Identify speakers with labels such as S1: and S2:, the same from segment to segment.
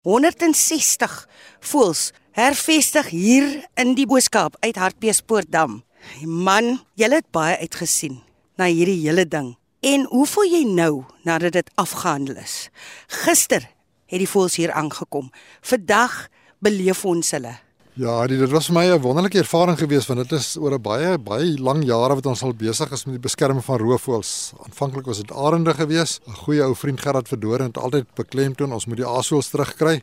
S1: 160 voels hervestig hier in die Booskaap uit Hartbeespoortdam. Man, jy het baie uitgesien na hierdie hele ding. En hoe voel jy nou nadat dit afgehandel is? Gister het die voels hier aangekom. Vandag beleef ons hulle.
S2: Ja, dit was vir my 'n wonderlike ervaring geweest want dit is oor 'n baie baie lang jare wat ons al besig is met die beskerming van roofvoëls. Aanvanklik was dit arende geweest. 'n Goeie ou vriend Gerard Verdoren het altyd beklemtoon ons moet die aasvoëls terugkry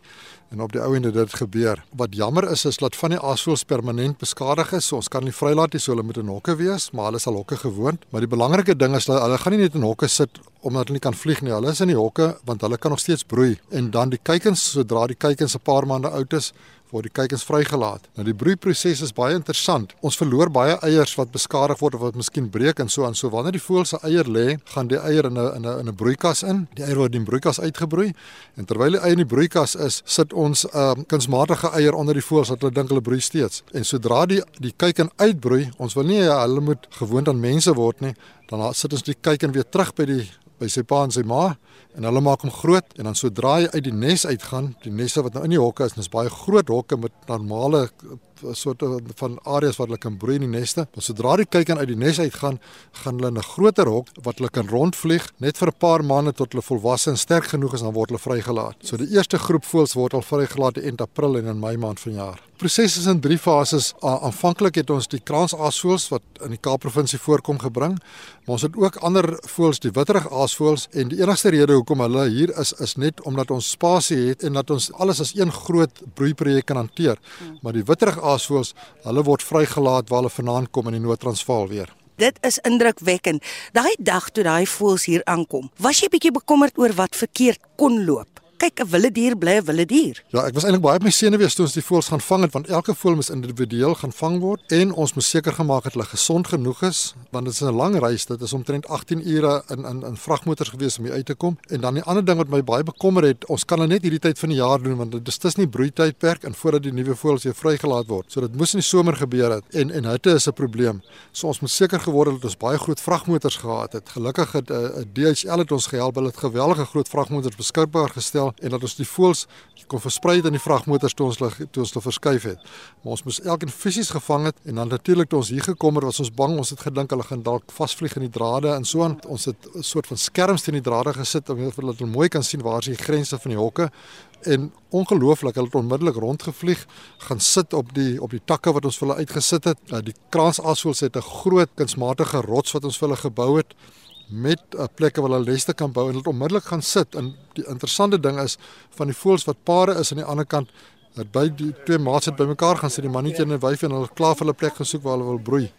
S2: en op die ou ende dit gebeur. Wat jammer is is dat van die aasvoëls permanent beskadig is. So ons kan nie vrylaat nie, so hulle moet in hokke wees, maar hulle is al hokke gewoond. Maar die belangrike ding is dat hulle gaan nie net in hokke sit omdat hulle nie kan vlieg nie. Hulle is in die hokke want hulle kan nog steeds broei en dan die kuikens sodra die kuikens 'n paar maande oud is word die kuikens vrygelaat. Nou die broeiproses is baie interessant. Ons verloor baie eiers wat beskadig word of wat miskien breek en so aan. So wanneer die voël se eier lê, gaan die eier in 'n in 'n in 'n broeikas in. Die eier word in die broeikas uitgebroei en terwyl die eier in die broeikas is, sit ons 'n um, kunsmatige eier onder die voëls wat hulle dink hulle broei steeds. En sodra die die kuiken uitbroei, ons wil nie hulle moet gewoond aan mense word nie, dan sit ons die kuiken weer terug by die by sy pa en sy ma en hulle maak hom groot en dan sodra hy uit die nes uitgaan, die nesse wat nou in die hokke is, is baie groot hokke met normale eh, soorte van areas waar hulle kan broei in die neste. Maar sodra die kuiken uit die nes uitgaan, gaan hulle in 'n groter hok wat hulle kan rondvlieg net vir 'n paar maande tot hulle volwasse en sterk genoeg is dan word hulle vrygelaat. So die eerste groep voëls word al vrygelaat in April en in Mei maand vanjaar proses is in drie fases. Aanvanklik het ons die kraansaasvoëls wat in die Kaap-provinsie voorkom gebring, maar ons het ook ander voëls, die witterig aasvoëls en die enigste rede hoekom hulle hier is is net omdat ons spasie het en dat ons alles as een groot broeiprojek kan hanteer. Maar die witterig aasvoëls, hulle word vrygelaat waar hulle vanaand kom in die Noord-Transvaal weer.
S1: Dit is indrukwekkend. Daai dag toe daai voëls hier aankom, was jy bietjie bekommerd oor wat verkeerd kon loop? Kyk 'n wilde dier bly 'n wilde dier.
S2: Ja, ek was eintlik baie op my senuwees toe ons die voëls gaan vang het want elke voël moet individueel gaan vang word en ons moet seker gemaak het hulle gesond genoeg is want dit is 'n lang reis, dit is omtrent 18 ure in in in vragmotors gewees om hier uit te kom. En dan die ander ding wat my baie bekommer het, ons kan hulle net hierdie tyd van die jaar doen want dit is tussen die broeitydperk en voordat die nuwe voëls weer vrygelaat word. So dit moes in die somer gebeur het en en hitte is 'n probleem. So ons moet seker geword het dat ons baie groot vragmotors gehad het. Gelukkig het 'n uh, DHL het ons gehelp, hulle het geweldige groot vragmotors beskikbaar gestel en dat ons die voëls kon versprei in die vragmotors toe ons toe ons hulle verskuif het. Maar ons moes elkeen fisies gevang het en dan natuurlik toe ons hier gekom het, was ons bang, ons het gedink hulle gaan dalk vasvlieg in die drade en so aan. Ons het 'n soort van skerms teen die drade gesit om dat hulle mooi kan sien waar is die grense van die hokke en ongelooflik hulle het onmiddellik rondgevlieg gaan sit op die op die takke wat ons vir hulle uitgesit het. Uh, die kraansaasvoëls het 'n groot kunsmatige rots wat ons vir hulle gebou het met 'n uh, plekke waar hulle neste kan bou en hulle onmiddellik gaan sit. En die interessante ding is van die voëls wat pare is aan die ander kant dat by die twee maats het bymekaar gaan sit die mannetjie en die wyf en hulle klaar vir hulle plek gesoek waar hulle wil broei.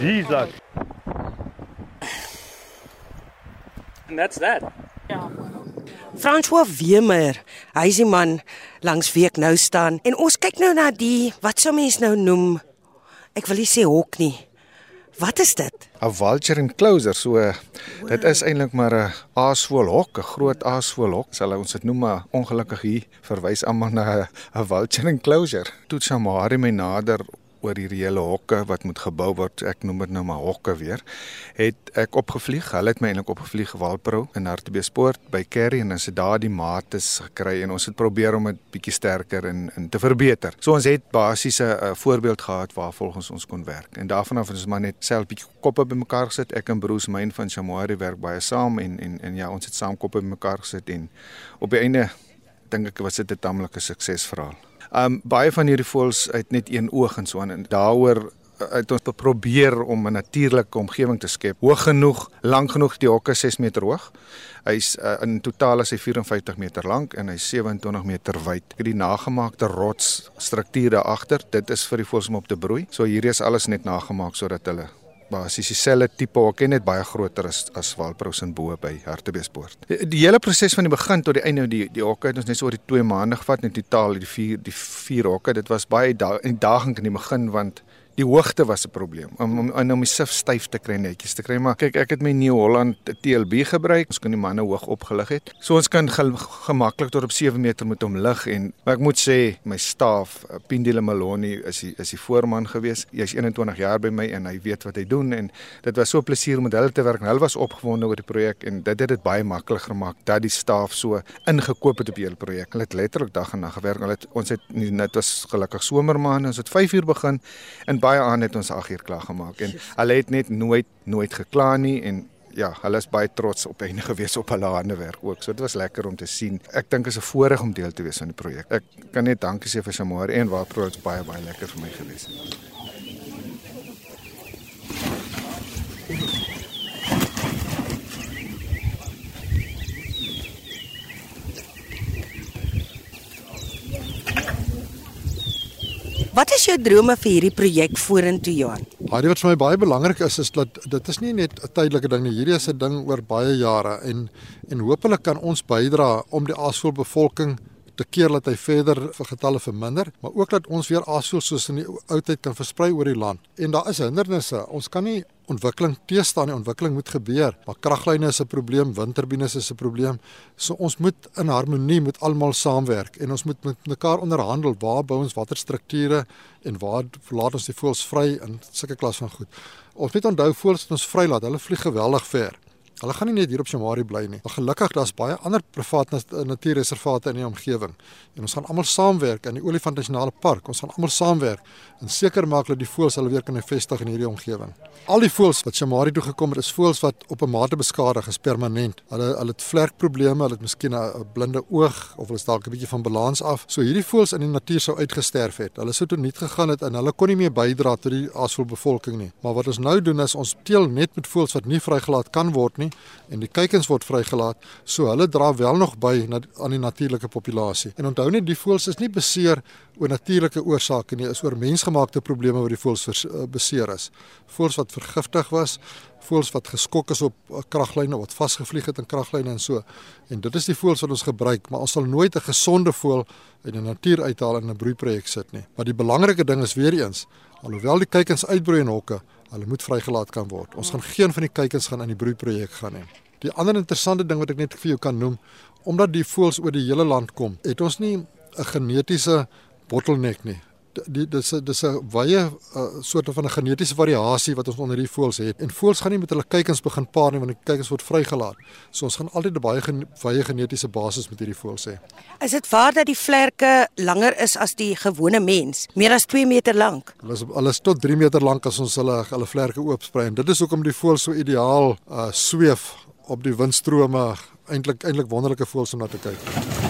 S3: Jesus.
S4: And that's that.
S1: François Wemer, hy is die man langs wie ek nou staan en ons kyk nou na die wat sou mens nou noem ek wil nie sê hok nie. Wat is dit?
S5: 'n Vulture enclosure. So dit is eintlik maar 'n aasvoël hok, 'n groot aasvoël hok. Sal ons dit noem maar ongelukkig hier verwys almal na 'n vulture enclosure. Toe Shamari my nader oor hierdie hele hokke wat moet gebou word, ek noem dit nou maar hokke weer, het ek opgevlieg. Hulle het my eintlik opgevlieg Walpro in Hartbeespoort by Kerry en ons het daar die mates gekry en ons het probeer om dit bietjie sterker en en te verbeter. So ons het basies 'n voorbeeld gehad waar volgens ons kon werk. En daarvan af het ons maar net self bietjie koppe bymekaar gesit. Ek en Bruce Myn van Chamari werk baie saam en en en ja, ons het saam koppe bymekaar gesit en op die einde dink ek was dit 'n tamelike suksesverhaal. Um baie van hierdie voëls het net een oog en so aan en daaroor uh, het ons probeer om 'n natuurlike omgewing te skep. Hoog genoeg, lank genoeg, die hokke 6 meter hoog. Hy's uh, in totaal is hy 54 meter lank en hy's 27 meter wyd. Ek het die nagemaakte rots struktuur daar agter. Dit is vir die voëls om op te broei. So hierdie is alles net nagemaak sodat hulle basies dieselfde tipe hok en net baie groter as as Walprous en bo by Hartbeespoort. Die, die hele proses van die begin tot die einde die die hokke het ons net so oor die 2 maande gevat net totaal die 4 die 4 hokke. Dit was baie da uitdagend in die begin want Die hoogte was 'n probleem om om, om die sif styf te kry netjies te kry. Maar kyk, ek het my New Holland TLB gebruik. Ons kan die manne hoog opgelig het. So ons kan ge gemaklik tot op 7 meter met hom lig en ek moet sê my staf, eh, Pindile Maloney is die, is die voorman gewees. Hy's 21 jaar by my en hy weet wat hy doen en dit was so 'n plesier om met hulle te werk. Hulle was opgewonde oor die projek en dit het dit baie maklik gemaak dat die staf so ingekoop het op die hele projek. Hulle het letterlik dag en nag gewerk. Hulle het ons het dit was gelukkig somermaande. Ons het 5 uur begin en baie aan het ons 8 uur klaar gemaak en hulle het net nooit nooit gekla nie en ja, hulle is baie trots op enige gewees op hulle hande werk ook. So dit was lekker om te sien. Ek dink is 'n voorreg om deel te wees van die projek. Ek kan net dankie sê vir Samari en Wapro, dit's baie baie lekker vir my gewees.
S1: Wat is jou drome vir hierdie projek vorentoe Johan?
S2: Hierdie wat vir my baie belangrik is is dat dit is nie net 'n tydelike ding nie. Hierdie is 'n ding oor baie jare en en hopelik kan ons bydra om die aasvoëlbevolking te keer dat hy verder vir getalle verminder, maar ook dat ons weer aasvoël soos in die ou tyd kan versprei oor die land. En daar is hindernisse. Ons kan nie ontwikkeling teestaan nie. Ontwikkeling moet gebeur. Maar kraglyne is 'n probleem, windturbines is 'n probleem. So ons moet in harmonie met almal saamwerk en ons moet met mekaar onderhandel waar bou ons watter strukture en waar laat ons die voëls vry in sulke klas van goed. Ons moet onthou voëls wat ons vrylaat, hulle vlieg geweldig ver. Hulle gaan nie net hier op Shamari bly nie. Maar gelukkig daar's baie ander privaat natuurreservate in die omgewing. En ons gaan almal saamwerk in die Olifant Nasionale Park. Ons gaan almal saamwerk en seker maak dat die voëls hulle weer kan vestig in hierdie omgewing. Al die voëls wat Shamari toe gekom het, is voëls wat op 'n mate beskadig is permanent. Hulle hulle het vlekprobleme, hulle het miskien 'n blinde oog of hulle is dalk 'n bietjie van balans af. So hierdie voëls in die natuur sou uitgesterf het. Hulle sou toe nie gegaan het en hulle kon nie meer bydra tot die aasvoëlbevolking nie. Maar wat ons nou doen is ons teel net met voëls wat nie vrygelaat kan word nie en die kuikens word vrygelaat, so hulle dra wel nog by na, aan die natuurlike populasie. En onthou net die voëls is nie beseer oor natuurlike oorsake nie, is oor mensgemaakte probleme wat die voëls uh, beseer is. Voëls wat vergiftig was, voëls wat geskok is op uh, kraglyne wat vasgevlieg het in kraglyne en so. En dit is die voëls wat ons gebruik, maar ons sal nooit 'n gesonde voël uit die natuur uithaal in 'n broeiprojek sit nie. Maar die belangrike ding is weer eens, alhoewel die kuikens uitbroei in hokke, hulle moet vrygelaat kan word. Ons gaan geen van die kuikens gaan in die broeiprojek gaan nie. Die ander interessante ding wat ek net vir jou kan noem, omdat die voëls oor die hele land kom, het ons nie 'n genetiese bottleneck nie. Die dis dis 'n baie uh, soort van 'n genetiese variasie wat ons onder die voëls het. En voëls gaan nie met hulle kuikens begin paar nie want die kuikens word vrygelaat. So ons gaan altyd 'n baie gen, baie genetiese basis met hierdie voëls hê.
S1: Is dit waar dat die vlerke langer is as die gewone mens? Meer as 2 meter lank?
S2: Hulle is hulle is tot 3 meter lank as ons hulle hulle vlerke oopsprei en dit is hoekom die voëls so ideaal uh, sweef op die windstrome. Eintlik eintlik wonderlike voëls om na te kyk.